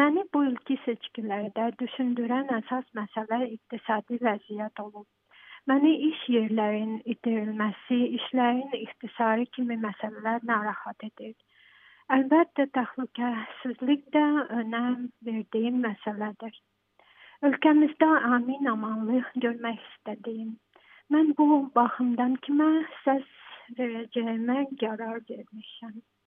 Məni bu ilki seçkilərdə düşündürən əsas məsələ iqtisadi vəziyyət olub. Məni iş yerlərinin itirilməsi, işlərin ixtisarı kimi məsələlər narahat edir. Əlbəttə təhlükəsizlik də önəm verdiyim məsələdir. Ölkəmizdə amin amanlıq görmək istədiyim. Mən bu baxımdan kimə səs verəcəyimə qərar vermişəm.